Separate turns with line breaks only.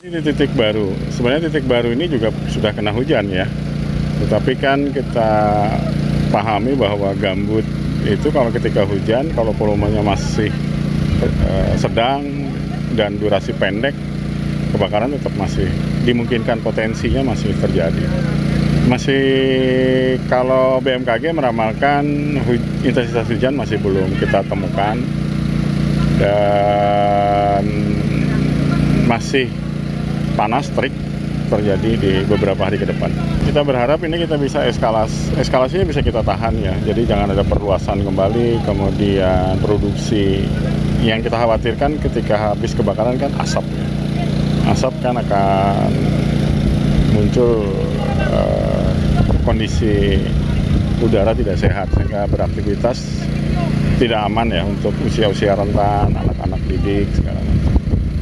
Ini titik baru. Sebenarnya titik baru ini juga sudah kena hujan ya. Tetapi kan kita pahami bahwa gambut itu kalau ketika hujan, kalau volumenya masih eh, sedang dan durasi pendek, kebakaran tetap masih dimungkinkan potensinya masih terjadi. Masih kalau BMKG meramalkan intensitas hujan masih belum kita temukan dan masih panas terik terjadi di beberapa hari ke depan. Kita berharap ini kita bisa eskalas, eskalasinya bisa kita tahan ya. Jadi jangan ada perluasan kembali, kemudian produksi. Yang kita khawatirkan ketika habis kebakaran kan asap. Asap kan akan muncul eh, kondisi udara tidak sehat sehingga beraktivitas tidak aman ya untuk usia-usia rentan, anak-anak didik segala macam.